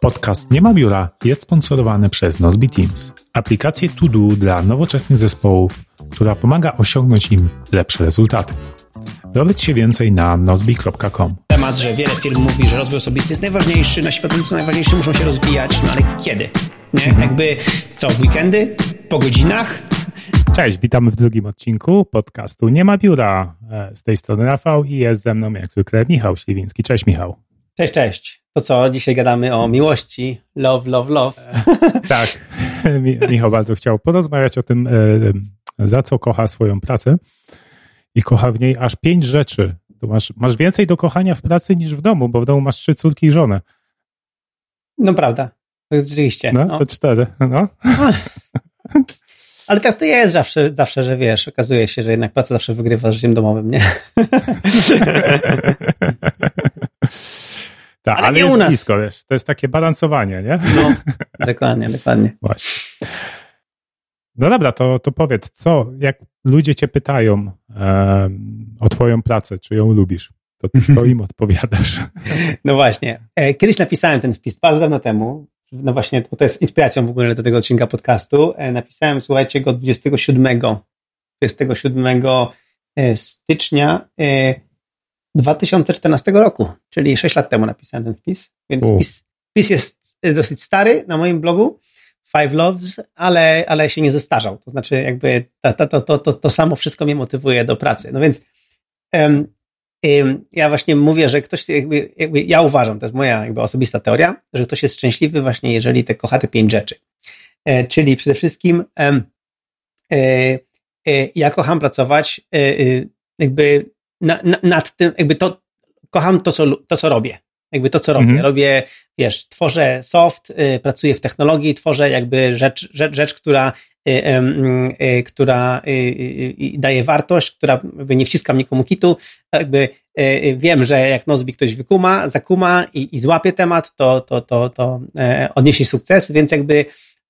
Podcast Nie ma biura jest sponsorowany przez Nozbi Teams, aplikację to do dla nowoczesnych zespołów, która pomaga osiągnąć im lepsze rezultaty. Dowiedz się więcej na nozbi.com. Temat, że wiele firm mówi, że rozwój osobisty jest najważniejszy, nasi pracownicy najważniejsi, muszą się rozwijać, no ale kiedy? Nie? Jakby co, w weekendy? Po godzinach? Cześć, witamy w drugim odcinku podcastu Nie ma biura. E, Z tej strony Rafał i jest ze mną jak zwykle Michał Śliwiński. Cześć Michał. Cześć, cześć. To co, dzisiaj gadamy o miłości. Love, love, love. Tak, Mi- Michał bardzo chciał porozmawiać o tym, e, za co kocha swoją pracę i kocha w niej aż pięć rzeczy. To masz, masz więcej do kochania w pracy niż w domu, bo w domu masz trzy córki i żonę. No prawda. Rzeczywiście. No, No. to cztery. No. Ale tak to jest zawsze, zawsze, że wiesz, okazuje się, że jednak praca zawsze wygrywa z życiem domowym, nie? Tak, Ale ale, nie jest u nas. blisko, wiesz. To jest takie balansowanie, nie? No, dokładnie, dokładnie. Właśnie. No dobra, to, to powiedz, co, jak ludzie cię pytają em, o twoją pracę, czy ją lubisz, to co im odpowiadasz? No właśnie. E, Kiedyś napisałem ten wpis bardzo dawno temu. No właśnie, bo to jest inspiracją w ogóle do tego odcinka podcastu. E, Napisałem, słuchajcie, go 27, 27 e, stycznia e, 2014 roku, czyli 6 lat temu napisałem ten wpis. Więc U. wpis, wpis jest dosyć stary na moim blogu. Five Loves, ale, ale się nie zestarzał. To znaczy, jakby to, to, to, to, to, samo wszystko mnie motywuje do pracy. No więc em, Ym, Ja właśnie mówię, że ktoś, jakby, jakby ja uważam, to jest moja jakby osobista teoria, że ktoś jest szczęśliwy właśnie, jeżeli te kocha te pięć rzeczy. E, czyli przede wszystkim em, e, e, ja kocham pracować e, e, jakby na, na, nad tym, jakby to, kocham to, co, to, co robię. Jakby to, co robię. Mhm. Robię, wiesz, tworzę soft, y, pracuję w technologii, tworzę jakby rzecz, rzecz, rzecz która, y, em, y, która y, y, y, daje wartość, która jakby nie wciska mnie komu kitu. Jakby y, y, wiem, że jak Nozbi ktoś wykuma, zakuma i, i złapie temat, to, to, to, to e, odniesie sukces, więc jakby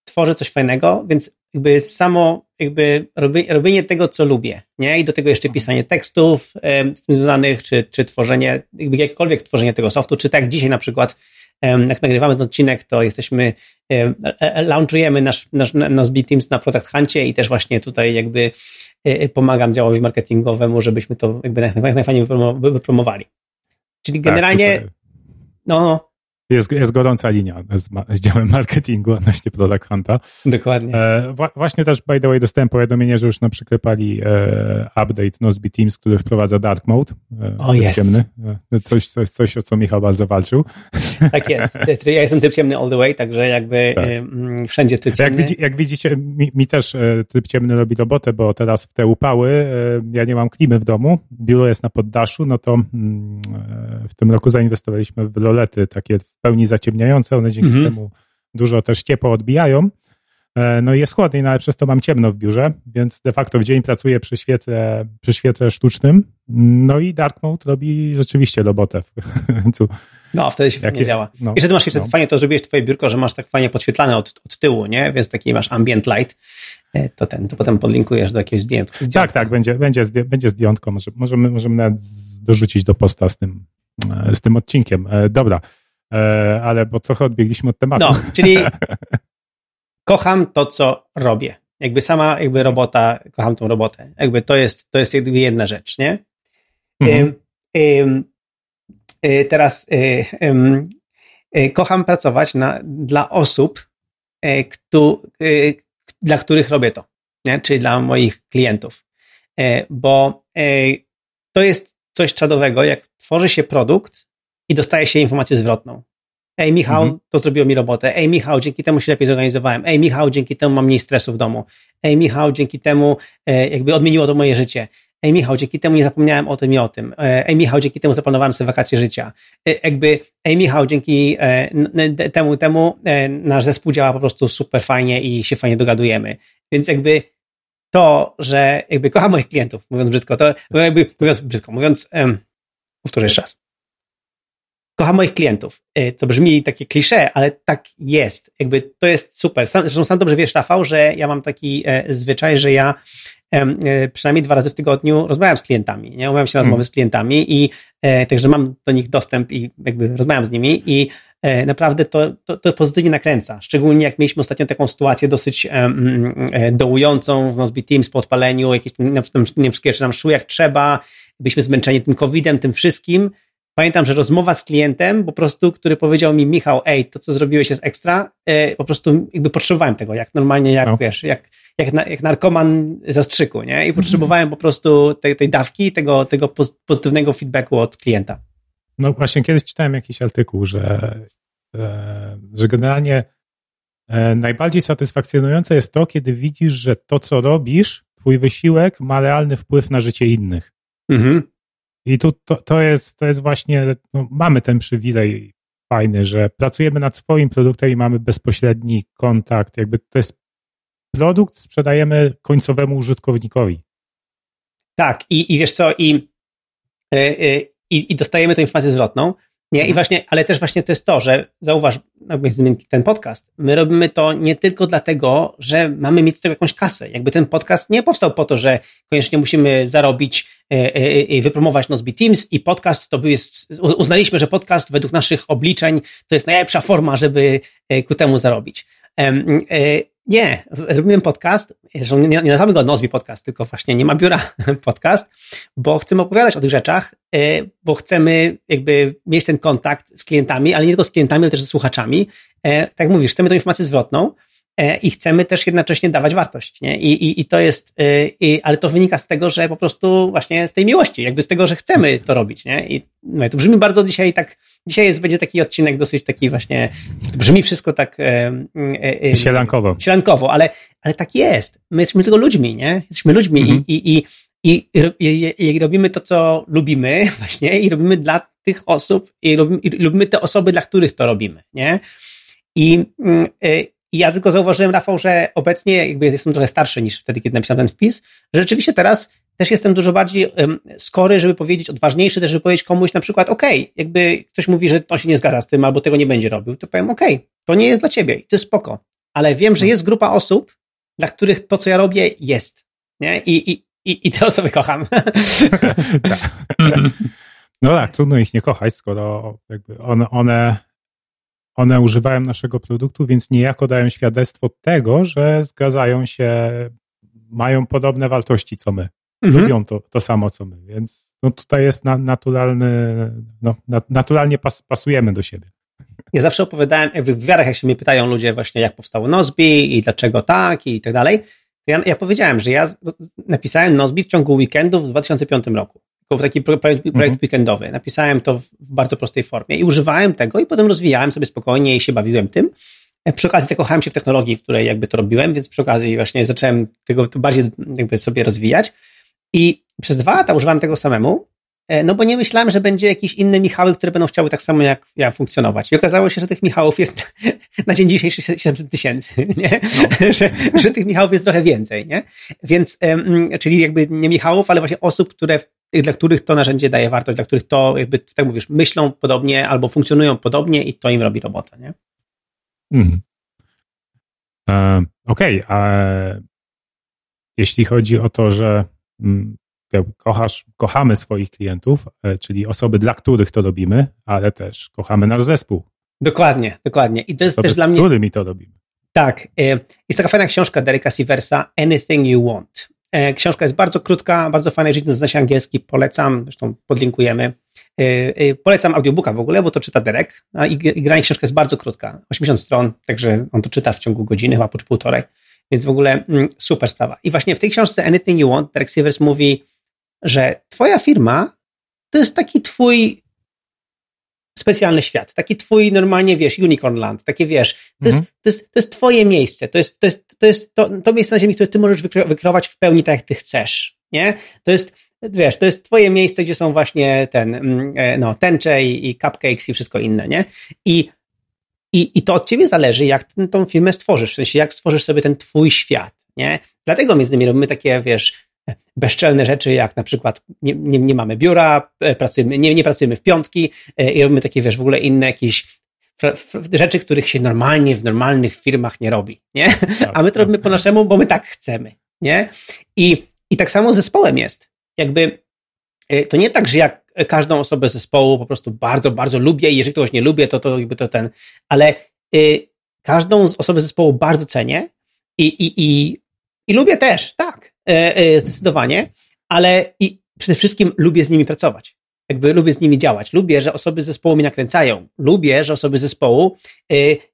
tworzę coś fajnego, więc jakby samo jakby robienie, tego, co lubię, nie? I do tego jeszcze pisanie tekstów z tym związanych, czy, czy tworzenie, jakby jakiekolwiek tworzenie tego softu, czy tak dzisiaj na przykład, jak nagrywamy ten odcinek, to jesteśmy, e, e, launchujemy nasz, nasz, nasz B-Teams na Product Huncie i też właśnie tutaj jakby e, pomagam działowi marketingowemu, żebyśmy to jakby jak, najfajniej wypromo- wypromowali. Czyli generalnie, Tak, tutaj no, jest, jest gorąca linia z, z działem marketingu odnośnie Product Hunta. dokładnie. E, wa- właśnie też, by the way, dostałem powiadomienie, że już nam przyklepali e, update Nozbe Teams, który wprowadza dark mode. E, O, jest. ciemny. E, coś, coś, coś, o co Michał bardzo walczył. Tak jest. Ja jestem typ ciemny all the way, także jakby Tak. ym, wszędzie typ Jak, ciemny. widzi, jak widzicie, mi, mi też e, tryb ciemny robi robotę, bo teraz w te upały e, ja nie mam klimy w domu, biuro jest na poddaszu, no to mm, e, w tym roku zainwestowaliśmy w rolety takie pełni zaciemniające, one dzięki Mhm. temu dużo też ciepło odbijają. E, No i jest chłodniej, no ale przez to mam ciemno w biurze, więc de facto w dzień pracuję przy świetle, przy świetle sztucznym. No i Dark Mode robi rzeczywiście robotę. No, wtedy się fajnie działa. no, Jeszcze ty masz jeszcze no. fajnie to zrobiłeś twoje biurko, że masz tak fajnie podświetlane od, od tyłu, nie? Więc taki masz ambient light. E, To ten, to potem podlinkujesz do jakiegoś zdjęcia. Tak, tak, będzie, będzie, będzie zdjątko. Może, możemy, możemy nawet dorzucić do posta z tym, e, z tym odcinkiem. Dobra, ale bo trochę odbiegliśmy od tematu. No, czyli kocham to, co robię. Jakby sama jakby robota, kocham tą robotę. Jakby to jest, to jest jakby jedna rzecz, nie? Mhm. Ym, ym, y, teraz ym, y, kocham pracować na, dla osób, y, dla których robię to, nie? czyli dla moich klientów. Bo to jest coś czadowego, jak tworzy się produkt i dostaje się informację zwrotną. Ej, Michał, Mhm. to zrobiło mi robotę. Ej, Michał, dzięki temu się lepiej zorganizowałem. Ej, Michał, dzięki temu mam mniej stresu w domu. Ej, Michał, dzięki temu e, jakby odmieniło to moje życie. Ej, Michał, dzięki temu nie zapomniałem o tym i o tym. E, Ej, Michał, dzięki temu zaplanowałem sobie wakacje życia. E, Jakby, ej, Michał, dzięki e, temu, temu e, nasz zespół działa po prostu super fajnie i się fajnie dogadujemy. Więc jakby to, że jakby kocham moich klientów, mówiąc brzydko, to jakby, mówiąc brzydko, mówiąc, um, powtórzę jeszcze raz. Kocham moich klientów. E, to brzmi takie klisze, ale tak jest. Jakby to jest super. Sam, zresztą sam dobrze wiesz, Rafał, że ja mam taki e, zwyczaj, że ja e, przynajmniej dwa razy w tygodniu rozmawiam z klientami, nie? Umawiam się na rozmowy hmm. z klientami i e, także mam do nich dostęp i jakby rozmawiam z nimi i E, naprawdę to, to, to pozytywnie nakręca. Szczególnie jak mieliśmy ostatnio taką sytuację dosyć e, dołującą w Nozbe Teams po odpaleniu, jakieś nie wszystkie rzeczy nam szły jak trzeba, byliśmy zmęczeni tym COVID-em, tym wszystkim. Pamiętam, że rozmowa z klientem po prostu, który powiedział mi, Michał, ej, to co zrobiłeś jest ekstra, e, po prostu jakby potrzebowałem tego, jak normalnie, jak no. wiesz, jak, jak, jak narkoman zastrzyku, nie? I potrzebowałem po prostu tej, tej dawki, tego, tego pozytywnego feedbacku od klienta. No właśnie kiedyś czytałem jakiś artykuł, że, e, że generalnie e, najbardziej satysfakcjonujące jest to, kiedy widzisz, że to, co robisz, twój wysiłek ma realny wpływ na życie innych. Mhm. I tu to, to, jest, to jest właśnie, no, mamy ten przywilej fajny, że pracujemy nad swoim produktem i mamy bezpośredni kontakt. Jakby to jest produkt, sprzedajemy końcowemu użytkownikowi. Tak, i, i wiesz co, i, y, i, i dostajemy tę informację zwrotną. Nie? I mhm. właśnie, ale też właśnie to jest to, że zauważ, ten podcast, my robimy to nie tylko dlatego, że mamy mieć z tego jakąś kasę. Jakby ten podcast nie powstał po to, że koniecznie musimy zarobić i wypromować Nozbe Teams i podcast to jest, uznaliśmy, że podcast według naszych obliczeń to jest najlepsza forma, żeby e, ku temu zarobić. Nie, zrobiłem podcast, nie, nie nazywamy go Nozbi Podcast, tylko właśnie nie ma biura podcast, bo chcemy opowiadać o tych rzeczach, e, bo chcemy jakby mieć ten kontakt z klientami, ale nie tylko z klientami, ale też ze słuchaczami. E, tak jak mówisz, chcemy tą informację zwrotną, i chcemy też jednocześnie dawać wartość. Nie? I, i, I to jest, e, i, ale to wynika z tego, że po prostu właśnie z tej miłości, jakby z tego, że chcemy to robić. Nie? I no, to brzmi bardzo dzisiaj tak, dzisiaj jest, będzie taki odcinek dosyć taki właśnie, brzmi wszystko tak e, e, sielankowo. Sielankowo, ale, ale tak jest. My jesteśmy tylko ludźmi, nie? Jesteśmy ludźmi mhm. i, i, i, i, i, robimy to, co lubimy właśnie i robimy dla tych osób i lubimy, i lubimy te osoby, dla których to robimy, nie? I, mm, i ja tylko zauważyłem, Rafał, że obecnie jakby jestem trochę starszy niż wtedy, kiedy napisałem ten wpis, że rzeczywiście teraz też jestem dużo bardziej um, skory, żeby powiedzieć, odważniejszy też, żeby powiedzieć komuś na przykład, ok, jakby ktoś mówi, że to się nie zgadza z tym, albo tego nie będzie robił, to powiem, ok, to nie jest dla ciebie i to jest spoko, ale wiem, że jest grupa osób, dla których to, co ja robię, jest, nie? I, i, i, i te osoby kocham. tak. No tak, trudno ich nie kochać, skoro jakby one, one one używają naszego produktu, więc niejako dają świadectwo tego, że zgadzają się, mają podobne wartości co my. Mhm. Lubią to, to samo co my, więc no tutaj jest na, naturalny, no, naturalnie pas, pasujemy do siebie. Ja zawsze opowiadałem, w wywiadach, jak się mnie pytają ludzie właśnie, jak powstało Nozbi i dlaczego tak i tak dalej, ja, ja powiedziałem, że ja napisałem Nozbi w ciągu weekendu w 2005 roku tylko taki projekt, projekt mhm. weekendowy. Napisałem to w bardzo prostej formie i używałem tego i potem rozwijałem sobie spokojnie i się bawiłem tym. E, przy okazji zakochałem się w technologii, w której jakby to robiłem, więc przy okazji właśnie zacząłem tego bardziej jakby sobie rozwijać. I przez dwa lata używałem tego samemu, no bo nie myślałem, że będzie jakieś inne Michały, które będą chciały tak samo jak ja funkcjonować. I okazało się, że tych Michałów jest na dzień dzisiejszy 700 tysięcy? No. że, że tych Michałów jest trochę więcej, nie? Więc, czyli jakby nie Michałów, ale właśnie osób, które dla których to narzędzie daje wartość, dla których to, jakby, tak mówisz, myślą podobnie albo funkcjonują podobnie i to im robi robotę, nie? Hmm. E, Okej, okay. a jeśli chodzi o to, że mm, kochasz, kochamy swoich klientów, e, czyli osoby, dla których to robimy, ale też kochamy nasz zespół. Dokładnie, dokładnie. I to jest osoby, też dla mnie. Z którymi to robimy. Tak. E, jest taka fajna książka Dereka Siversa, Anything You Want. E, książka jest bardzo krótka, bardzo fajna, jeżeli zna się angielski, polecam, zresztą podlinkujemy. Polecam audiobooka w ogóle, bo to czyta Derek, a i granie książka jest bardzo krótka, 80 stron, także on to czyta w ciągu godziny, chyba po półtorej, więc w ogóle mm, super sprawa. I właśnie w tej książce Anything You Want, Derek Sivers mówi, że twoja firma to jest taki twój specjalny świat, taki twój normalnie, wiesz, unicorn land, takie wiesz, to, mhm. jest, to, jest, to jest twoje miejsce, to jest to, jest, to, jest to, to miejsce na ziemi, które ty możesz wykreować w pełni tak, jak ty chcesz, nie? To jest, wiesz, to jest twoje miejsce, gdzie są właśnie ten, mm, e, no, tęcze i, i cupcakes i wszystko inne, nie? I, i, I to od ciebie zależy, jak ten, tą firmę stworzysz, w sensie jak stworzysz sobie ten twój świat. nie? Dlatego między innymi robimy takie, wiesz, bezczelne rzeczy, jak na przykład nie, nie, nie mamy biura, e, pracujemy, nie, nie pracujemy w piątki e, i robimy takie, wiesz, w ogóle inne jakieś rzeczy, których się normalnie w normalnych firmach nie robi, nie? Tak, A my to robimy po naszemu, bo my tak chcemy, nie? I, i tak samo z zespołem jest. Jakby e, to nie tak, że ja każdą osobę zespołu po prostu bardzo, bardzo lubię i jeżeli kogoś nie lubię, to, to jakby to ten, ale y, każdą osobę zespołu bardzo cenię i, i, i, i lubię też, tak, zdecydowanie, ale i przede wszystkim lubię z nimi pracować. Jakby lubię z nimi działać. Lubię, że osoby z zespołu mnie nakręcają. Lubię, że osoby z zespołu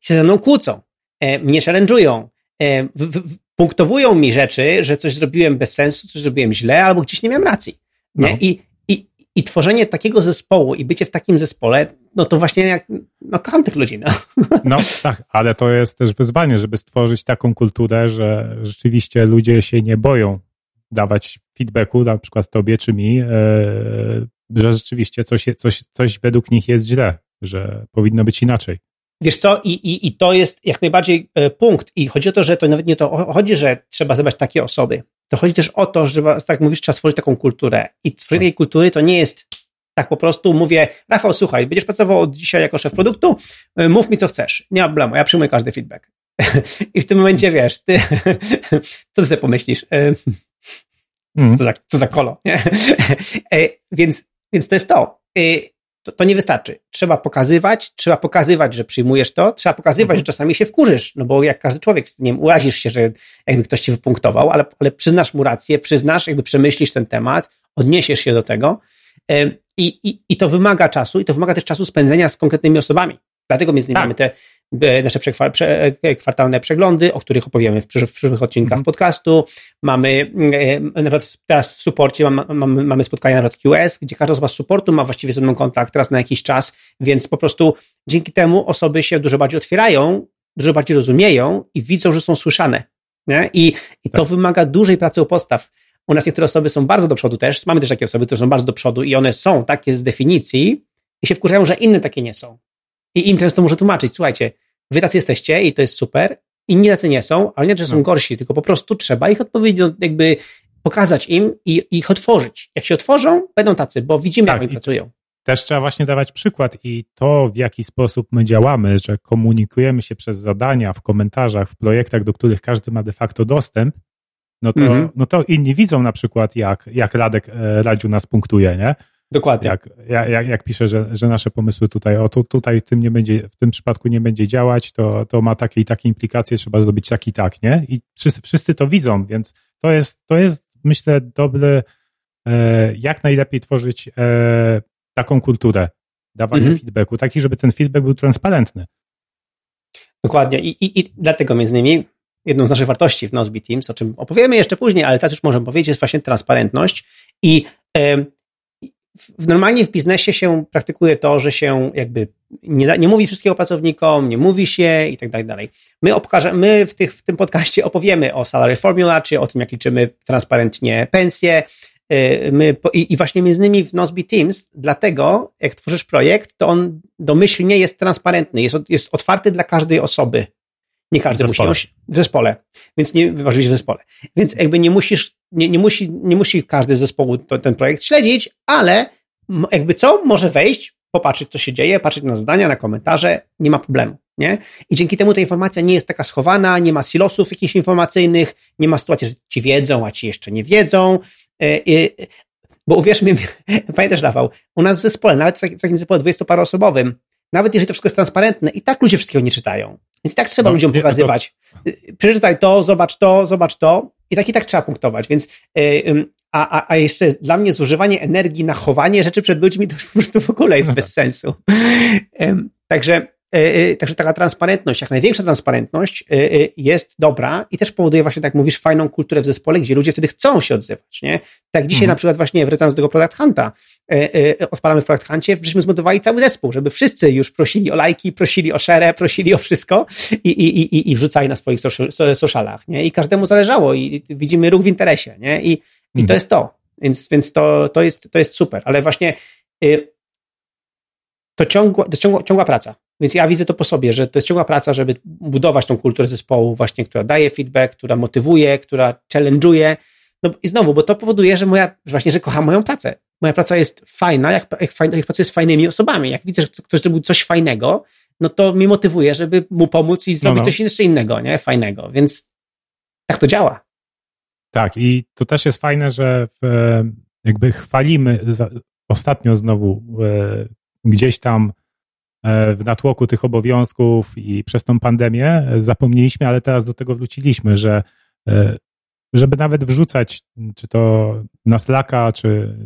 się ze mną kłócą, mnie challenge'ują, punktowują mi rzeczy, że coś zrobiłem bez sensu, coś zrobiłem źle, albo gdzieś nie miałem racji. No. I, i, tworzenie takiego zespołu i bycie w takim zespole, no to właśnie jak, no kocham tych ludzi. No. no tak, ale to jest też wyzwanie, żeby stworzyć taką kulturę, że rzeczywiście ludzie się nie boją dawać feedbacku, na przykład tobie czy mi, e, że rzeczywiście coś, coś, coś według nich jest źle, że powinno być inaczej. Wiesz co, i, i, i to jest jak najbardziej e, punkt. I chodzi o to, że to nawet nie to chodzi, że trzeba zebrać takie osoby. To chodzi też o to, że, tak jak mówisz, trzeba stworzyć taką kulturę. I tworzenie tej kultury to nie jest tak po prostu mówię, Rafał, słuchaj, będziesz pracował od dzisiaj jako szef produktu, e, mów mi co chcesz. Nie ma problemu, ja przyjmuję każdy feedback. I w tym momencie wiesz, ty, co ty sobie pomyślisz? E, mm. Co, za, co za kolo, nie? Więc, więc to jest to to, to, nie wystarczy. Trzeba pokazywać, trzeba pokazywać, że przyjmujesz to, trzeba pokazywać, mhm. że czasami się wkurzysz, no bo jak każdy człowiek, nie wiem, urazisz się, że jakby ktoś ci wypunktował, ale, ale przyznasz mu rację, przyznasz, jakby przemyślisz ten temat, odniesiesz się do tego i, i, i to wymaga czasu i to wymaga też czasu spędzenia z konkretnymi osobami. Dlatego między innymi tak. mamy te nasze e, kwartalne przeglądy, o których opowiemy w przyszłych, w przyszłych odcinkach mm. podcastu. Mamy e, nawet teraz w suporcie mamy, mamy spotkania nawet QS, gdzie każda osoba z supportu ma właściwie ze mną kontakt teraz na jakiś czas, więc po prostu dzięki temu osoby się dużo bardziej otwierają, dużo bardziej rozumieją i widzą, że są słyszane. Nie? I, i to tak. wymaga dużej pracy u podstaw. U nas niektóre osoby są bardzo do przodu też, mamy też takie osoby, które są bardzo do przodu i one są takie z definicji i się wkurzają, że inne takie nie są. I im często muszę tłumaczyć, słuchajcie, wy tacy jesteście i to jest super, inni tacy nie są, ale nie, że są no. gorsi, tylko po prostu trzeba ich odpowiednio jakby pokazać im i ich otworzyć. Jak się otworzą, będą tacy, bo widzimy, tak, jak oni pracują. Też trzeba właśnie dawać przykład i to, w jaki sposób my działamy, że komunikujemy się przez zadania w komentarzach, w projektach, do których każdy ma de facto dostęp, no to, mhm. no to inni widzą na przykład, jak, jak Radek e, Radziu nas punktuje, nie? Dokładnie. Jak, jak, jak pisze, że, że nasze pomysły tutaj, o tu, tutaj w tym, nie będzie, w tym przypadku nie będzie działać, to, to ma takie i takie implikacje, trzeba zrobić tak i tak, nie? I wszyscy, wszyscy to widzą, więc to jest, to jest myślę, dobry, e, jak najlepiej tworzyć e, taką kulturę dawania mhm. feedbacku, taki, żeby ten feedback był transparentny. Dokładnie. I, i, I dlatego między innymi jedną z naszych wartości w Nozbe Teams, o czym opowiemy jeszcze później, ale teraz już możemy powiedzieć, jest właśnie transparentność i normalnie w biznesie się praktykuje to, że się jakby nie, nie mówi wszystkiego pracownikom, nie mówi się i tak dalej. My, obkaże, my w, tych, w tym podcaście opowiemy o salary formula, czy o tym, jak liczymy transparentnie pensje. Y, my, i, I właśnie między innymi w Nozbe Teams, dlatego jak tworzysz projekt, to on domyślnie jest transparentny, jest, jest otwarty dla każdej osoby. Nie każdy musi w zespole, więc nie oczywiście w zespole. Więc jakby nie musisz, nie, nie, musi, nie musi każdy z zespołu to, ten projekt śledzić, ale jakby co, może wejść, popatrzeć, co się dzieje, patrzeć na zdania, na komentarze, nie ma problemu. Nie? I dzięki temu ta informacja nie jest taka schowana, nie ma silosów jakichś informacyjnych, nie ma sytuacji, że ci wiedzą, a ci jeszcze nie wiedzą. E, e, bo uwierz mi, pamiętasz Rafał, u nas w zespole, nawet w takim zespole dwudziestoparoosobowym, nawet jeżeli to wszystko jest transparentne, i tak ludzie wszystkiego nie czytają. Więc tak trzeba no, ludziom pokazywać. To... Przeczytaj to, zobacz to, zobacz to. I tak i tak trzeba punktować. Więc, yy, a, a, a jeszcze dla mnie zużywanie energii na chowanie rzeczy przed ludźmi to już po prostu w ogóle jest bez sensu. Yy, także także taka transparentność, jak największa transparentność e, jest dobra i też powoduje właśnie, tak jak mówisz, fajną kulturę w zespole, gdzie ludzie wtedy chcą się odzywać. Nie? Tak dzisiaj mhm. na przykład właśnie wracając do tego Product Hunta, odpalamy w Product Huncie, żeśmy zmotywowali cały zespół, żeby wszyscy już prosili o lajki, prosili o share, prosili o wszystko i, i, i, i wrzucali na swoich socialach. Nie? I każdemu zależało i widzimy ruch w interesie. Nie? I, i to mhm. jest to. Więc, więc to, to, jest, to jest super. Ale właśnie y, to, ciągła, to ciągła, ciągła praca Więc ja widzę to po sobie, że to jest ciągła praca, żeby budować tą kulturę zespołu, właśnie, która daje feedback, która motywuje, która challenge'uje. No i znowu, bo to powoduje, że moja, właśnie, że kocham moją pracę. Moja praca jest fajna, jak, jak, jak pracuję z fajnymi osobami. Jak widzę, że ktoś zrobił coś fajnego, no to mnie motywuje, żeby mu pomóc i zrobić no, no. coś jeszcze innego, nie? Fajnego. Więc tak to działa. Tak, i to też jest fajne, że w, jakby chwalimy ostatnio znowu e, gdzieś tam w natłoku tych obowiązków i przez tą pandemię zapomnieliśmy, ale teraz do tego wróciliśmy, że e, żeby nawet wrzucać, czy to na Slacka, czy,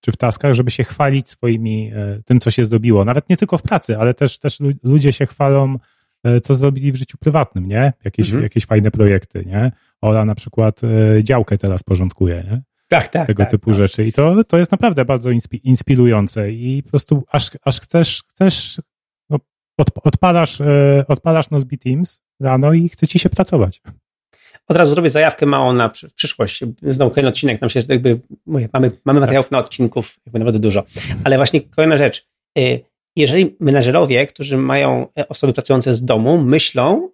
czy w taskach, żeby się chwalić swoimi, tym, co się zdobiło. Nawet nie tylko w pracy, ale też, też ludzie się chwalą, co zrobili w życiu prywatnym, nie? Jakieś, mhm. jakieś fajne projekty, nie? Ola na przykład działkę teraz porządkuje, nie? tak, tak, tego tak, typu tak. rzeczy. I to, to jest naprawdę bardzo inspirujące i po prostu aż, aż chcesz, chcesz od, odpalasz, e, odpalasz Nozbe Teams rano i chce ci się pracować. Od razu zrobię zajawkę małą na w przyszłość. Znowu kolejny odcinek, nam się jakby, mówię, mamy, mamy materiałów na odcinków, jakby nawet dużo. Ale właśnie kolejna rzecz. E, jeżeli menedżerowie, którzy mają e, osoby pracujące z domu, myślą,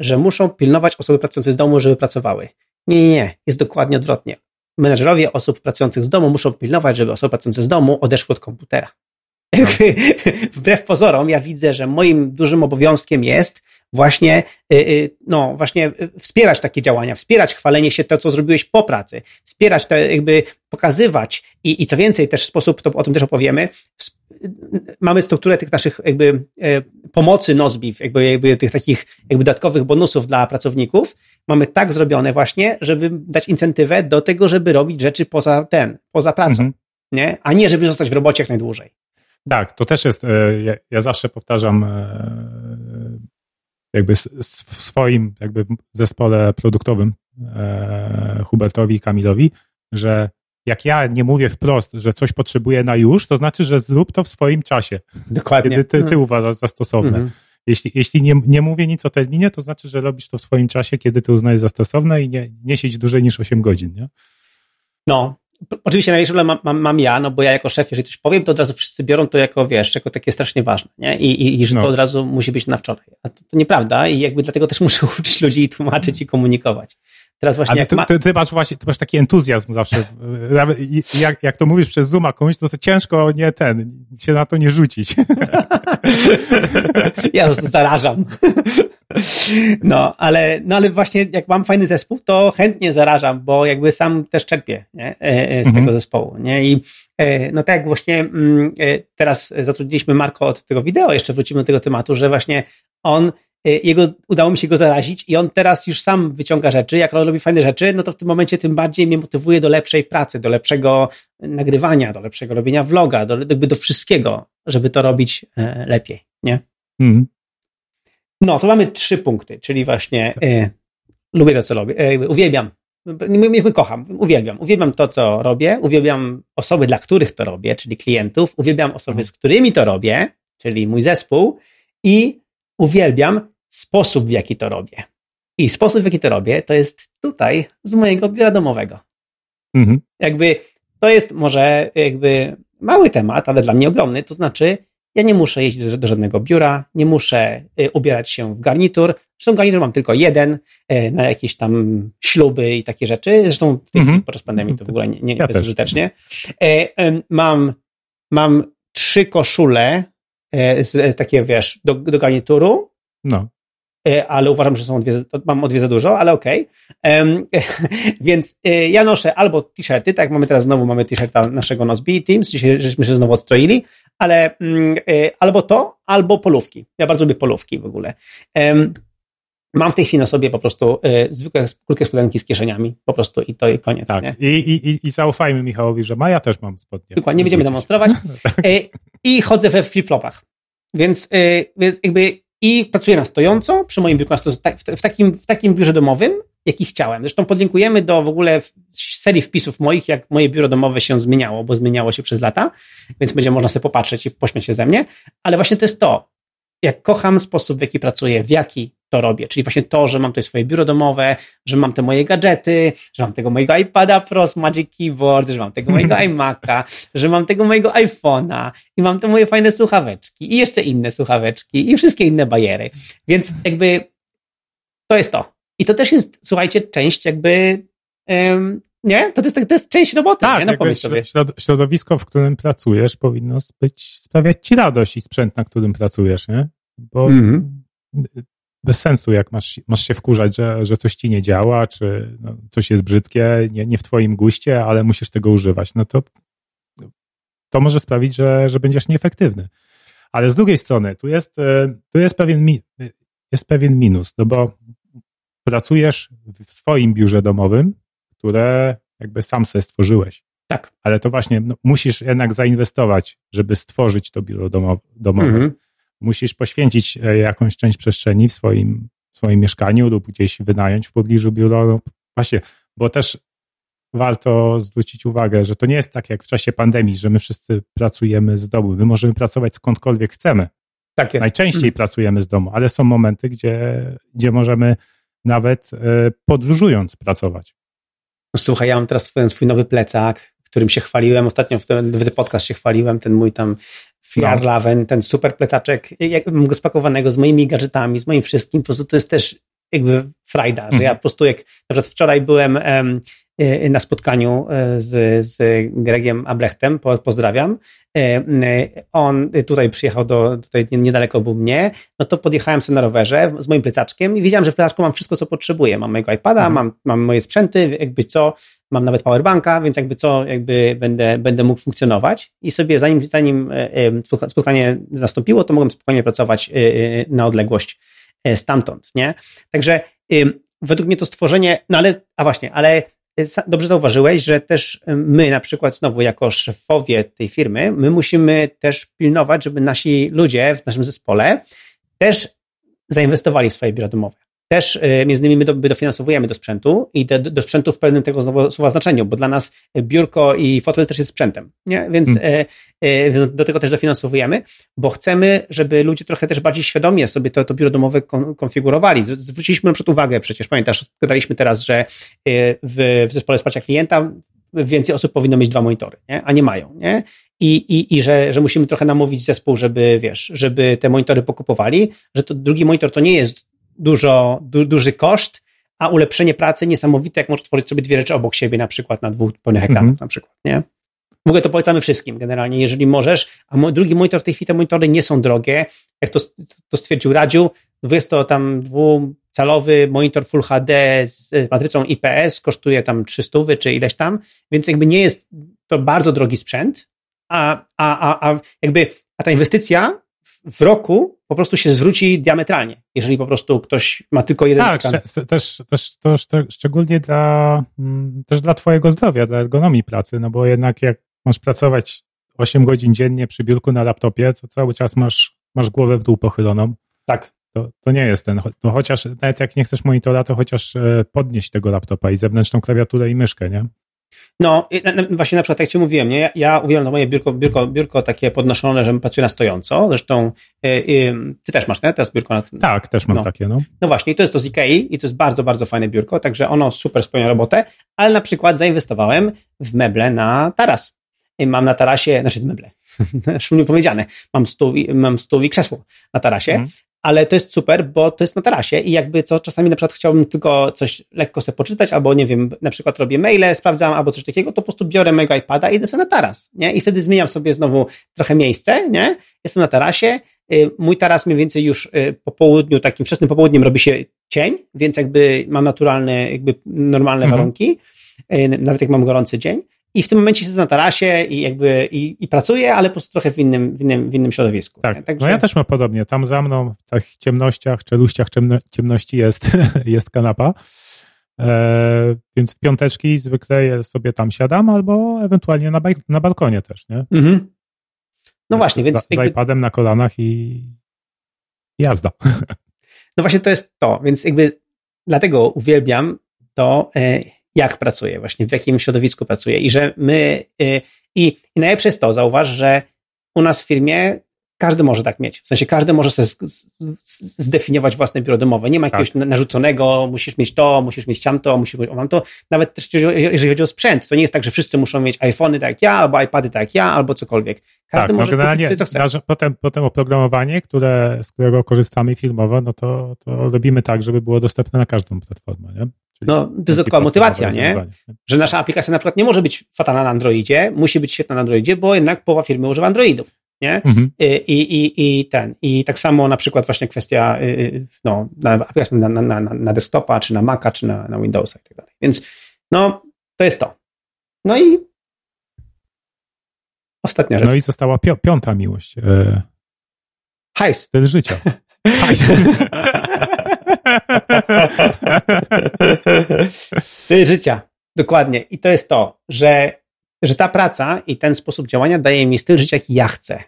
że muszą pilnować osoby pracujące z domu, żeby pracowały. Nie, nie, nie. Jest dokładnie odwrotnie menedżerowie osób pracujących z domu muszą pilnować, żeby osoby pracujące z domu odeszły od komputera. Wbrew pozorom, ja widzę, że moim dużym obowiązkiem jest właśnie, y, y, no, właśnie wspierać takie działania, wspierać chwalenie się to, co zrobiłeś po pracy, wspierać to, jakby pokazywać i, i co więcej, też sposób, to o tym też opowiemy, mamy strukturę tych naszych jakby pomocy Nozbiw, jakby, jakby tych takich jakby dodatkowych bonusów dla pracowników, mamy tak zrobione właśnie, żeby dać incentywę do tego, żeby robić rzeczy poza ten, poza pracą, mhm. nie? A nie, żeby zostać w robocie jak najdłużej. Tak, to też jest, e, ja, ja zawsze powtarzam e, jakby w swoim jakby zespole produktowym Hubertowi i Kamilowi, że jak ja nie mówię wprost, że coś potrzebuję na już, to znaczy, że zrób to w swoim czasie. Dokładnie. Kiedy ty, ty no. uważasz za stosowne. Mhm. Jeśli, jeśli nie, nie mówię nic o terminie, to znaczy, że robisz to w swoim czasie, kiedy ty uznajesz za stosowne i nie, nie siedź dłużej niż 8 godzin, nie? No, oczywiście największy problem mam, mam, mam, ja, no bo ja jako szef, jeżeli coś powiem, to od razu wszyscy biorą to jako, wiesz, jako takie strasznie ważne, nie? I, i, i że no. to od razu musi być na wczoraj. A to, to nieprawda i jakby dlatego też muszę uczyć ludzi i tłumaczyć i komunikować. Teraz właśnie Ale ty, ma... ty, ty, masz właśnie, ty masz taki entuzjazm zawsze. jak, jak to mówisz przez Zooma komuś, to, to ciężko nie ten, się na to nie rzucić. ja prostu zarażam. No, ale, no ale właśnie jak mam fajny zespół, to chętnie zarażam, bo jakby sam też czerpię nie? E, e, z mhm. tego zespołu. Nie? I e, no tak jak właśnie mm, teraz zatrudniliśmy Marko od tego wideo, jeszcze wrócimy do tego tematu, że właśnie on jego, udało mi się go zarazić i on teraz już sam wyciąga rzeczy. Jak on robi fajne rzeczy, no to w tym momencie tym bardziej mnie motywuje do lepszej pracy, do lepszego nagrywania, do lepszego robienia vloga, do, jakby do wszystkiego, żeby to robić e, lepiej, nie? Mm. No, to mamy trzy punkty, czyli właśnie y, lubię to, co robię, y, uwielbiam, nie kocham, uwielbiam. Uwielbiam to, co robię, uwielbiam osoby, dla których to robię, czyli klientów, uwielbiam osoby, mhm. z którymi to robię, czyli mój zespół i uwielbiam sposób, w jaki to robię. I sposób, w jaki to robię, to jest tutaj z mojego biura domowego. Mhm. Jakby to jest może jakby mały temat, ale dla mnie ogromny. To znaczy, ja nie muszę jeździć do, żadnego biura, nie muszę y, ubierać się w garnitur. Zresztą garnitur mam tylko jeden y, na jakieś tam śluby i takie rzeczy. Zresztą w tej mhm. podczas pandemii to w ogóle nie, nie ja bezużytecznie. Y, mam, mam trzy koszule z, z takie, wiesz, do, do garnituru. No. E, ale uważam, że są dwie, mam o dwie za dużo, ale okej. Okay. Więc e, ja noszę albo t-shirty, tak jak mamy teraz znowu, mamy t-shirta naszego Nozbe Teams, dzisiaj żeśmy się znowu odstroili, ale mm, albo to, albo polówki. Ja bardzo lubię polówki w ogóle. Mam w tej chwili na sobie po prostu y, zwykłe krótkie spodenki z kieszeniami, po prostu i to i koniec. Tak. Nie? I, i, I zaufajmy Michałowi, że ma, ja też mam spodnie. Dokładnie, nie będziemy demonstrować. tak. y, I chodzę we flip-flopach. Więc, y, więc jakby i pracuję na stojąco przy moim biurku, w, takim, w takim biurze domowym, jaki chciałem. Zresztą podlinkujemy do w ogóle serii wpisów moich, jak moje biuro domowe się zmieniało, bo zmieniało się przez lata, więc będzie można sobie popatrzeć i pośmiać się ze mnie. Ale właśnie to jest to. Jak kocham sposób, w jaki pracuję, w jaki to robię. Czyli właśnie to, że mam tutaj swoje biuro domowe, że mam te moje gadżety, że mam tego mojego iPada Pro z Magic Keyboard, że mam tego mojego iMac'a, że mam tego mojego iPhone'a i mam te moje fajne słuchaweczki i jeszcze inne słuchaweczki i wszystkie inne bajery. Więc jakby to jest to. I to też jest, słuchajcie, część jakby um, nie? To jest, to jest część roboty. Tak, nie? No, sobie. środowisko, w którym pracujesz, powinno być, sprawiać ci radość i sprzęt, na którym pracujesz, nie? Bo mm -hmm. Bez sensu, jak masz, masz się wkurzać, że, że coś ci nie działa, czy no, coś jest brzydkie, nie, nie w twoim guście, ale musisz tego używać, no to to może sprawić, że, że będziesz nieefektywny. Ale z drugiej strony, tu jest, e, tu jest pewien, jest pewien minus, no bo pracujesz w swoim biurze domowym, które jakby sam sobie stworzyłeś. Tak. Ale to właśnie no, musisz jednak zainwestować, żeby stworzyć to biuro domowe. Mhm. Musisz poświęcić e, jakąś część przestrzeni w swoim, w swoim mieszkaniu lub gdzieś wynająć w pobliżu biuro. No, właśnie, bo też warto zwrócić uwagę, że to nie jest tak jak w czasie pandemii, że my wszyscy pracujemy z domu. My możemy pracować skądkolwiek chcemy. Tak jest. Najczęściej mhm. pracujemy z domu, ale są momenty, gdzie, gdzie możemy nawet e, podróżując pracować. Słuchaj, ja mam teraz swój nowy plecak, którym się chwaliłem. Ostatnio w ten, w ten podcast się chwaliłem, ten mój tam Fiar no. ten super plecaczek, mam go spakowanego z moimi gadżetami, z moim wszystkim. Po prostu to jest też jakby frajda, że ja mhm. po prostu jak na przykład wczoraj byłem na spotkaniu e, z, z Gregiem Ablechtem, po, pozdrawiam. E, on tutaj przyjechał do, tutaj niedaleko był mnie, no to podjechałem sobie na rowerze z moim plecaczkiem i wiedziałem, że w plecaczku mam wszystko, co potrzebuję. Mam mojego iPada, mhm. mam, mam moje sprzęty, jakby co, mam nawet powerbanka, więc jakby co, jakby będę, będę mógł funkcjonować i sobie zanim, zanim spotkanie nastąpiło, to mogłem spokojnie pracować na odległość stamtąd, nie? Także według mnie to stworzenie, no ale, a właśnie, ale dobrze zauważyłeś, że też my na przykład znowu jako szefowie tej firmy, my musimy też pilnować, żeby nasi ludzie w naszym zespole też zainwestowali w swoje biura domowe też e, między innymi my, do, my dofinansowujemy do sprzętu i do, do sprzętu w pewnym tego znowu słowa znaczeniu, bo dla nas biurko i fotel też jest sprzętem, nie? więc hmm. e, e, do tego też dofinansowujemy, bo chcemy, żeby ludzie trochę też bardziej świadomie sobie to, to biuro domowe kon, konfigurowali. Zwróciliśmy na przykład uwagę, przecież pamiętasz, gadaliśmy teraz, że w, w zespole wsparcia klienta więcej osób powinno mieć dwa monitory, nie? a nie mają. Nie? I, i, i że, że musimy trochę namówić zespół, żeby, wiesz, żeby te monitory pokupowali, że to drugi monitor to nie jest dużo, du, duży koszt, a ulepszenie pracy niesamowite, jak możesz tworzyć sobie dwie rzeczy obok siebie, na przykład na dwóch pełnych ekranach, mm -hmm. na przykład, nie? W ogóle to polecamy wszystkim generalnie, jeżeli możesz, a drugi monitor w tej chwili te monitory nie są drogie, jak to, to stwierdził Radziu, 20 tam dwucalowy monitor Full HD z matrycą IPS kosztuje tam 300 czy ileś tam, więc jakby nie jest to bardzo drogi sprzęt, a, a, a, a jakby a ta inwestycja w roku po prostu się zwróci diametralnie, jeżeli po prostu ktoś ma tylko jeden Tak, też, też to szczególnie dla, mm, też dla twojego zdrowia, dla ergonomii pracy, no bo jednak jak masz pracować 8 godzin dziennie przy biurku na laptopie, to cały czas masz, masz głowę w dół pochyloną. Tak. To, to nie jest ten, no chociaż nawet jak nie chcesz monitora, to chociaż e, podnieść tego laptopa i zewnętrzną klawiaturę i myszkę, nie? No, właśnie na przykład, jak Ci mówiłem, nie? ja, ja uwielbiam to moje biurko, biurko, biurko takie podnoszone, że pracuję na stojąco. Zresztą yy, Ty też masz, nie? Teraz biurko na Tak, też mam no. takie, no. No właśnie, to jest to z Ikei i to jest bardzo, bardzo fajne biurko, także ono super spełnia robotę, ale na przykład zainwestowałem w meble na taras. I mam na tarasie, znaczy meble, szumnie powiedziane, mam stół, mam stół i krzesło na tarasie, mm ale to jest super, bo to jest na tarasie i jakby co, czasami na przykład chciałbym tylko coś lekko sobie poczytać, albo nie wiem, na przykład robię maile, sprawdzam, albo coś takiego, to po prostu biorę mojego iPada i idę sobie na taras, nie? I wtedy zmieniam sobie znowu trochę miejsce, nie? Jestem na tarasie, y, mój taras mniej więcej już y, po południu, takim wczesnym popołudniem robi się cień, więc jakby mam naturalne, jakby normalne mhm. warunki, y, nawet jak mam gorący dzień i w tym momencie siedzę na tarasie i jakby i, i pracuję, ale po prostu trochę w innym, w innym, w innym środowisku. Tak, Także... no ja też mam podobnie. Tam za mną w tych ciemnościach, czeluściach ciemności jest, jest kanapa. E, więc w piąteczki zwykle sobie tam siadam, albo ewentualnie na, na balkonie też, nie? Mhm. No właśnie, więc... Z, jakby... z iPadem na kolanach i jazda. No właśnie to jest to, więc jakby dlatego uwielbiam to, e, jak pracuje, właśnie w jakim środowisku pracuje i że my, y, i, i najlepsze jest to, zauważ, że u nas w firmie każdy może tak mieć. W sensie każdy może sobie zdefiniować własne biuro domowe. Nie ma jakiegoś tak. narzuconego, musisz mieć to, musisz mieć tamto, musisz mieć mam to. Nawet też jeżeli chodzi o sprzęt, to nie jest tak, że wszyscy muszą mieć iPhony tak jak ja, albo iPady tak jak ja, albo cokolwiek. Każdy tak, może no generalnie sobie, co chce. Potem, potem oprogramowanie, które, z którego korzystamy filmowo, no to, to robimy tak, żeby było dostępne na każdą platformę. Nie? No, to jest dodatkowa motywacja, nie? Że nasza aplikacja na przykład nie może być fatalna na Androidzie, musi być świetna na Androidzie, bo jednak połowa firmy używa Androidów nie? Mhm. I, i, I ten. I tak samo na przykład właśnie kwestia y, y, no, na, na, na, na desktopa, czy na Maca, czy na, na Windowsa i tak dalej. Więc no, to jest to. No i ostatnia rzecz. No i została pi piąta miłość. E... Hajs. Styl życia. Hajs. Styl życia. Dokładnie. I to jest to, że że ta praca i ten sposób działania daje mi styl życia, jaki ja chcę.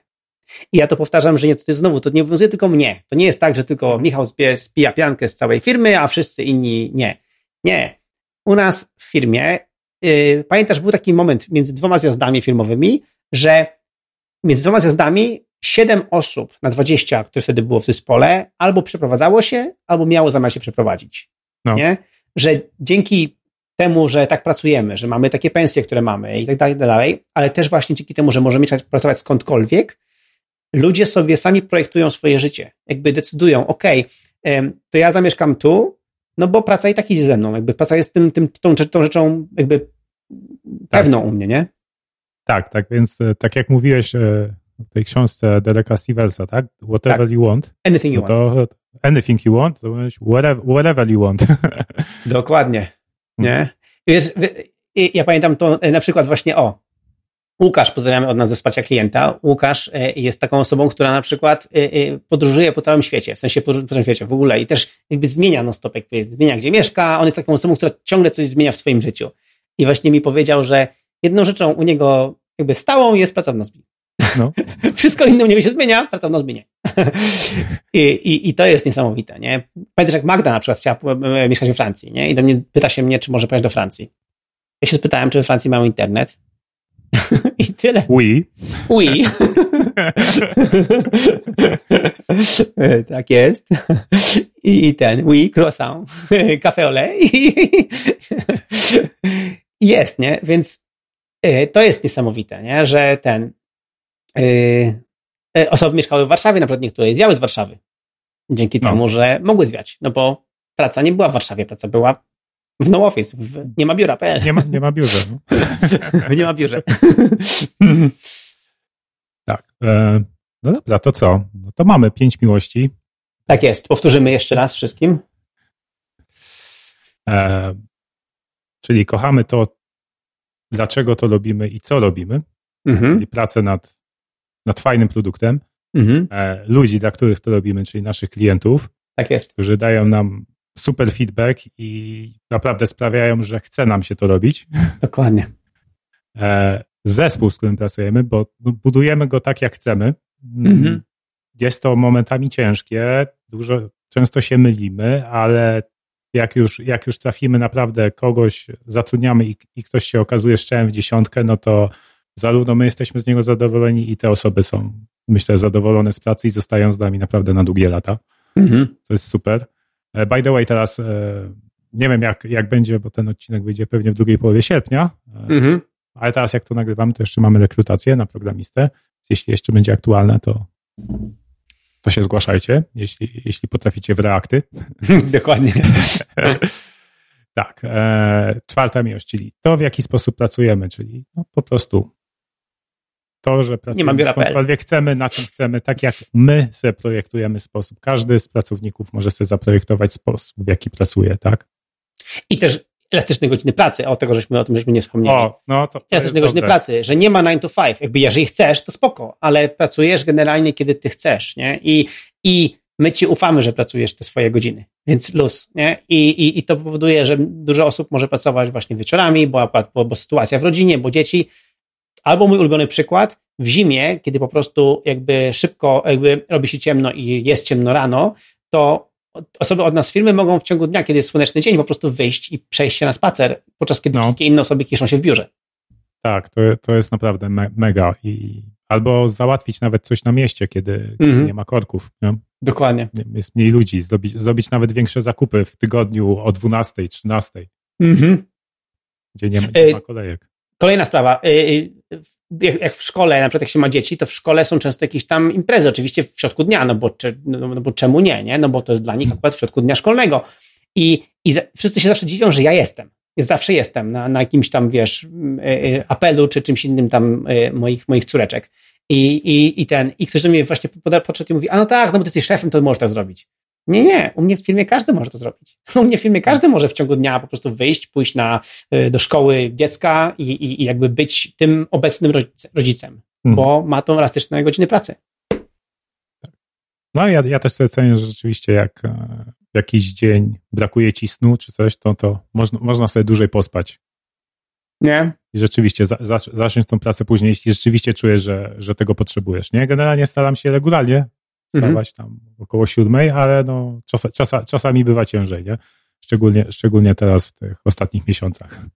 I ja to powtarzam, że nie, to jest znowu, to nie obowiązuje tylko mnie. To nie jest tak, że tylko Michał spija piankę z całej firmy, a wszyscy inni nie. Nie. U nas w firmie, yy, pamiętasz, był taki moment między dwoma zjazdami firmowymi, że między dwoma zjazdami 7 osób na 20, które wtedy było w zespole, albo przeprowadzało się, albo miało zamiar się przeprowadzić. No. Nie? Że dzięki temu, że tak pracujemy, że mamy takie pensje, które mamy i tak dalej, tak dalej, ale też właśnie dzięki temu, że możemy pracować skądkolwiek, ludzie sobie sami projektują swoje życie. Jakby decydują, ok, to ja zamieszkam tu, no bo praca i tak idzie ze mną. Jakby praca jest tym, tym, tą, tą rzeczą jakby tak. pewną u mnie, nie? Tak, tak, więc e, tak jak mówiłeś e, w tej książce Dereka Stevensa, tak? Whatever tak. you want. Anything you no to, want. Anything you want, to whatever, whatever you want. Dokładnie. Nie? Wiesz, ja pamiętam to e, na przykład właśnie o, Łukasz, pozdrawiamy od nas ze wsparcia klienta. Łukasz e, jest taką osobą, która na przykład e, podróżuje po całym świecie, w sensie po całym świecie w ogóle i też jakby zmienia non stop, jakby zmienia gdzie mieszka. On jest taką osobą, która ciągle coś zmienia w swoim życiu. I właśnie mi powiedział, że jedną rzeczą u niego jakby stałą jest praca w Nozbi. No. Wszystko inne u niego się zmienia, Nozbi nie. I, i, I to jest niesamowite, nie? Pamiętasz, jak Magda na przykład chciała e, mieszkać we Francji, nie? I do mnie pyta się mnie, czy może pojechać do Francji. Ja się spytałem, czy we Francji mają internet. I tyle. Oui. Oui. tak jest. I ten, oui, croissant, café au lait. Jest, nie? Więc e, to jest niesamowite, nie? Że ten e, E, osoby mieszkały w Warszawie, na przykład niektóre zwiały z Warszawy. Dzięki no. temu, że mogły zwiać. No bo praca nie była w Warszawie, praca była w no office, w nie ma biura.pl. Nie ma, nie ma biurze. No. nie ma biurze. tak. E, no dobra, to co? No to mamy pięć miłości. Tak jest. Powtórzymy jeszcze raz wszystkim. E, czyli kochamy to, dlaczego to robimy i co robimy. Mhm. Czyli pracę nad nad fajnym produktem, mhm. E, ludzi, dla których to robimy, czyli naszych klientów. Tak jest. Którzy dają nam super feedback i naprawdę sprawiają, że chce nam się to robić. Dokładnie. E, zespół, z którym pracujemy, bo no, budujemy go tak, jak chcemy. Mm, mhm. Jest to momentami ciężkie, dużo, często się mylimy, ale jak już, jak już trafimy naprawdę kogoś, zatrudniamy i, i ktoś się okazuje szczęłem w dziesiątkę, no to zarówno my jesteśmy z niego zadowoleni i te osoby są, myślę, zadowolone z pracy i zostają z nami naprawdę na długie lata. Mhm. To jest super. E, by the way, teraz e, nie wiem, jak, jak będzie, bo ten odcinek wyjdzie pewnie w drugiej połowie sierpnia, e, mhm. ale teraz jak to nagrywamy, to jeszcze mamy rekrutację na programistę. Jeśli jeszcze będzie aktualne, to, to się zgłaszajcie, jeśli, jeśli potraficie w reakty. Dokładnie. tak. E, czwarta miłość, czyli to, w jaki sposób pracujemy, czyli no, po prostu to, że pracujemy skądkolwiek chcemy, na czym chcemy, tak jak my sobie projektujemy sposób. Każdy z pracowników może sobie zaprojektować sposób, w jaki pracuje, tak? I też elastyczne godziny pracy, o tego żeśmy o tym żeśmy nie wspomnieli. O, no to, to elastyczne godziny dobre. pracy, że nie ma 9 to 5. Jakby jeżeli chcesz, to spoko, ale pracujesz generalnie, kiedy ty chcesz, nie? I, i my ci ufamy, że pracujesz te swoje godziny, więc luz, nie? I, i, i to powoduje, że dużo osób może pracować właśnie wieczorami, bo, bo, bo sytuacja w rodzinie, bo dzieci, Albo mój ulubiony przykład, w zimie, kiedy po prostu jakby szybko jakby robi się ciemno i jest ciemno rano, to osoby od nas firmy mogą w ciągu dnia, kiedy jest słoneczny dzień, po prostu wyjść i przejść się na spacer, podczas kiedy no. wszystkie inne osoby kiszą się w biurze. Tak, to, to jest naprawdę me mega. I, Albo załatwić nawet coś na mieście, kiedy, mhm. nie ma korków. Nie? Dokładnie. Jest mniej ludzi, zrobić, zrobić nawet większe zakupy w tygodniu o 12, 13. Mhm. Gdzie nie ma, nie ma kolejek. Kolejna sprawa. Y, y, jak w szkole, na przykład jak się ma dzieci, to w szkole są często jakieś tam imprezy, oczywiście w środku dnia, no bo, no, no bo czemu nie, nie? No bo to jest dla nich akurat w środku dnia szkolnego. I, i wszyscy się zawsze dziwią, że ja jestem. Zawsze jestem na, na jakimś tam, wiesz, y, apelu czy czymś innym tam moich, moich córeczek. I, i, i ten, i ktoś do mnie właśnie podszedł i mówi, a no tak, no bo ty jesteś szefem, to możesz tak zrobić. Nie, nie. U mnie w firmie każdy może to zrobić. U mnie w firmie każdy może w ciągu dnia po prostu wyjść, pójść na, y, do szkoły dziecka i, i, i jakby być tym obecnym rodzicem, hmm. bo ma tą elastyczne godziny pracy. No ja, ja też sobie cenię, że rzeczywiście jak e, jakiś dzień brakuje ci snu czy coś, to, to można, można sobie dłużej pospać. Nie? I rzeczywiście za, za, zacząć tą pracę później, jeśli rzeczywiście czujesz, że, że tego potrzebujesz. Nie? Generalnie staram się regularnie wstawać mhm. tam około siódmej, ale no, czas, czas, czasami bywa ciężej, nie? Szczególnie, szczególnie teraz w tych ostatnich miesiącach.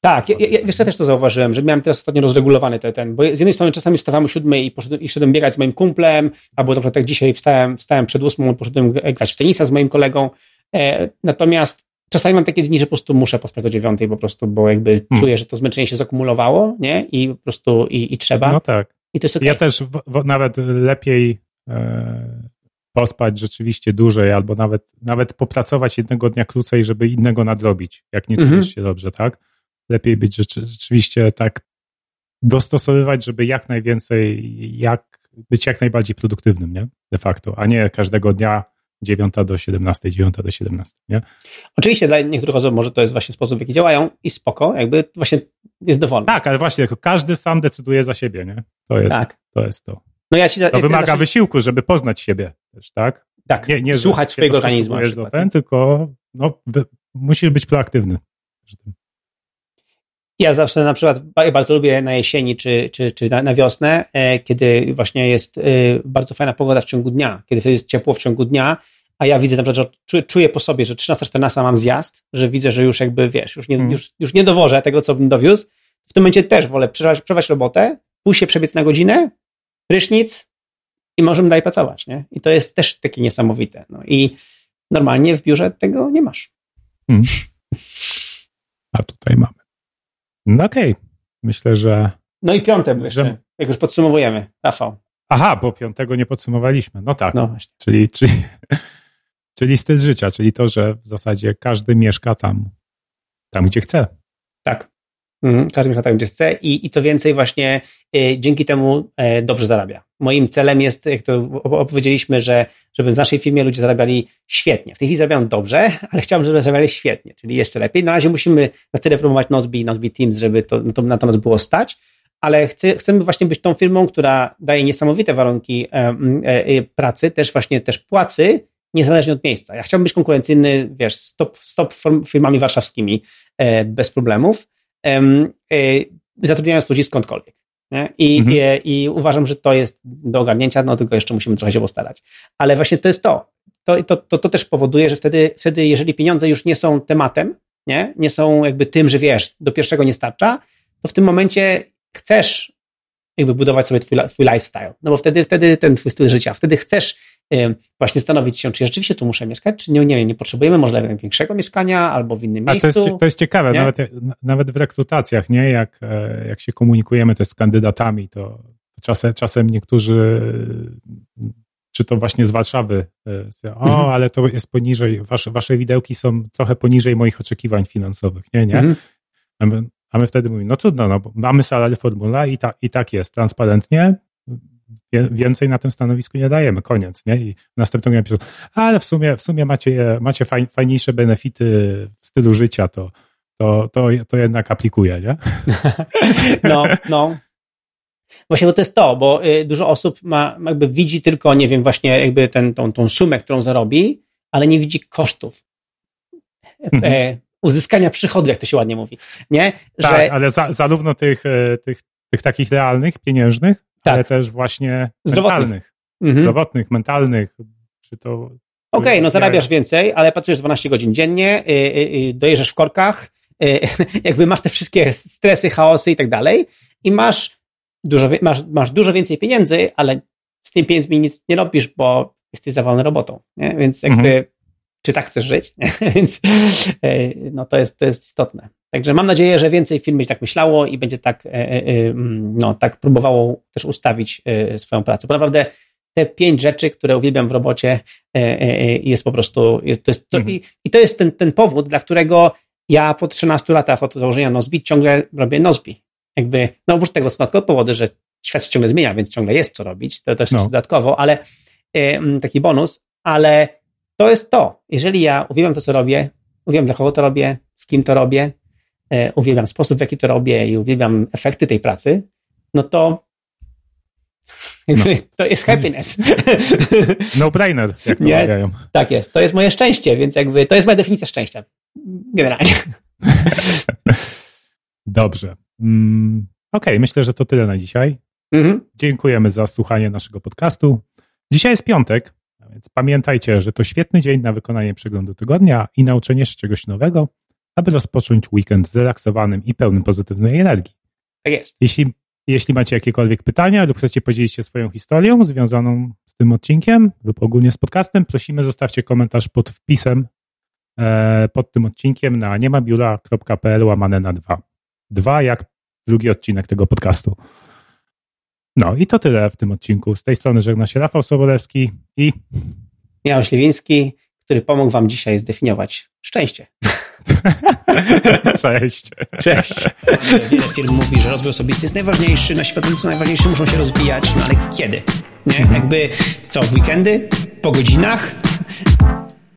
Tak, ja, ja, wiesz, ja też to zauważyłem, że miałem teraz ostatnio rozregulowany ten, ten bo z jednej strony czasami wstawałem o siódmej i, poszedłem, i szedłem biegać z moim kumplem, albo na przykład tak dzisiaj wstałem, wstałem przed ósmą i poszedłem grać w tenisa z moim kolegą, e, natomiast czasami mam takie dni, że po prostu muszę pospać do dziewiątej po prostu, bo jakby hmm. czuję, że to zmęczenie się zakumulowało, nie? I po prostu i, i trzeba. No tak. I to jest okay. Ja też w, w, nawet lepiej pospać rzeczywiście dłużej, albo nawet, nawet popracować jednego dnia krócej, żeby innego nadrobić, jak nie czujesz mhm. się dobrze, tak? Lepiej być rzeczywiście tak dostosowywać, żeby jak najwięcej, jak, być jak najbardziej produktywnym, nie? De facto, a nie każdego dnia 9 do 17, 9 do 17, nie? Oczywiście dla niektórych osób może to jest właśnie sposób, w jaki działają i spoko, jakby właśnie jest dowolny. Tak, ale właśnie każdy sam decyduje za siebie, nie? To jest tak. to. Jest to. No ja ci, to wymaga ja wysiłku, żeby poznać siebie też, tak? Tak, nie, nie słuchać swojego organizmu. Do ten, tylko no, musisz być proaktywny. Ja zawsze na przykład bardzo lubię na jesieni czy, czy, czy na, na wiosnę, e, kiedy właśnie jest e, bardzo fajna pogoda w ciągu dnia, kiedy jest ciepło w ciągu dnia, a ja widzę na przykład, że czuję, czuję po sobie, że 13-14 mam zjazd, że widzę, że już jakby wiesz, już nie, hmm. już, już nie dowożę tego, co bym dowiózł. W tym momencie też wolę przerwać, przerwać robotę, pójść się przebiec na godzinę, prysznic i możemy dalej pracować, nie? I to jest też takie niesamowite. No i normalnie w biurze tego nie masz. Hmm. A tutaj mamy. No okej. Okay. Myślę, że... No i piąte jeszcze, że... jak już podsumowujemy. Rafał. Aha, bo piątego nie podsumowaliśmy. No tak. No właśnie. Czyli, czyli, czyli styl życia, czyli to, że w zasadzie każdy mieszka tam, tam gdzie chce. Tak. Mhm, każdy mieszka tam, gdzie chce i, i co więcej właśnie y, dzięki temu y, dobrze zarabia. Moim celem jest, jak to opowiedzieliśmy, że żeby w naszej firmie ludzie zarabiali świetnie. W tej chwili zarabiają dobrze, ale chciałbym, żeby zarabiali świetnie, czyli jeszcze lepiej. Na razie musimy na tyle promować Nozbi i Teams, żeby to, to natomiast było stać, ale chcę, chcemy właśnie być tą firmą, która daje niesamowite warunki e, pracy, też właśnie też płacy, niezależnie od miejsca. Ja chciałbym być konkurencyjny, wiesz, stop, stop firmami warszawskimi bez problemów zatrudniając ludzi skądkolwiek. I, mhm. i, I, uważam, że to jest do ogarnięcia, no tylko jeszcze musimy trochę się postarać. Ale właśnie to jest to. To, to, to, to też powoduje, że wtedy, wtedy, jeżeli pieniądze już nie są tematem, nie? nie są jakby tym, że wiesz, do pierwszego nie starcza, to w tym momencie chcesz jakby budować sobie twój, twój lifestyle. No bo wtedy, wtedy ten twój styl życia, wtedy chcesz właśnie zastanowić się, czy ja rzeczywiście tu muszę mieszkać, czy nie, nie, nie potrzebujemy może większego mieszkania albo w innym A miejscu. To jest, to jest ciekawe, nawet, nawet w rekrutacjach, nie? Jak, e, jak się komunikujemy też z kandydatami, to czasem, czasem niektórzy czy to właśnie z Warszawy. E, o, mhm. ale to jest poniżej, wasze, wasze widełki są trochę poniżej moich oczekiwań finansowych. Nie, nie. Mhm. A, my, a my wtedy mówimy, no trudno, no, mamy salary formula i, ta, i tak jest, transparentnie, więcej na tym stanowisku nie dajemy, koniec, nie? I następnego dnia ale w sumie, w sumie macie, macie fajniejsze benefity w stylu życia, to, to, to, to jednak aplikuje, nie? No, no. Właśnie bo to jest to, bo y, dużo osób ma, jakby widzi tylko, nie wiem, właśnie jakby ten, tą, tą sumę, którą zarobi, ale nie widzi kosztów. Mhm. E, uzyskania przychodu, jak to się ładnie mówi. Nie? Że... Tak, ale za, zarówno tych, e, tych, tych takich realnych, pieniężnych, tak. ale też właśnie zdrowotnych. mentalnych, mhm. zdrowotnych, mentalnych, czy to... Okej, okay, no zarabiasz więcej, ale pracujesz 12 godzin dziennie, yy, dojeżdżasz w korkach, yy, jakby masz te wszystkie stresy, chaosy i tak dalej i masz dużo, masz, masz dużo więcej pieniędzy, ale z tymi pieniędzmi nic nie robisz, bo jesteś zawalony robotą. Nie? Więc jakby, mhm. Czy tak chcesz żyć? Więc e, no to jest, to jest istotne. Także mam nadzieję, że więcej firm będzie tak myślało i będzie tak, e, mm, no, tak próbowało też ustawić swoją pracę. Bo naprawdę te pięć rzeczy, które uwielbiam w robocie, jest po prostu. Jest, to jest, to, mhm. i, i, to jest ten, ten powód, dla którego ja po 13 latach od założenia Nozbi ciągle robię Nozbi. Jakby, no oprócz tego są dodatkowe powody, że świat się ciągle zmienia, więc ciągle jest co robić, to też no. jest dodatkowo, ale y, taki bonus, ale to jest to. Jeżeli ja uwielbiam to, co robię, uwielbiam dla kogo to robię, z kim to robię, y, uwielbiam sposób, w jaki to robię i uwielbiam efekty tej pracy, no to no. To jest happiness. No brainer, jak to mawiają. Tak jest. To jest moje szczęście, więc jakby to jest moja definicja szczęścia. Generalnie. Dobrze. Mm, Okej, okay, myślę, że to tyle na dzisiaj. Mhm. Dziękujemy za słuchanie naszego podcastu. Dzisiaj jest piątek, więc pamiętajcie, że to świetny dzień na wykonanie przeglądu tygodnia i nauczenie się czegoś nowego, aby rozpocząć weekend zrelaksowanym i pełnym pozytywnej energii. Tak jest. Jeśli, jeśli macie jakiekolwiek pytania lub chcecie podzielić się swoją historią związaną z tym odcinkiem lub ogólnie z podcastem, prosimy zostawcie komentarz pod wpisem e, pod tym odcinkiem na niemabiura.pl łamane na dwa. Dwa jak drugi odcinek tego podcastu. No i to tyle w tym odcinku. Z tej strony żegna się Rafał Sobolewski i Michał Śliwiński, który pomógł wam dzisiaj zdefiniować szczęście. Cześć. Cześć. Wiele firm mówi, że rozwój osobisty jest najważniejszy, nasi pracownicy najważniejsi muszą się rozwijać, no ale kiedy? Nie? Jakby co, w weekendy? Po godzinach?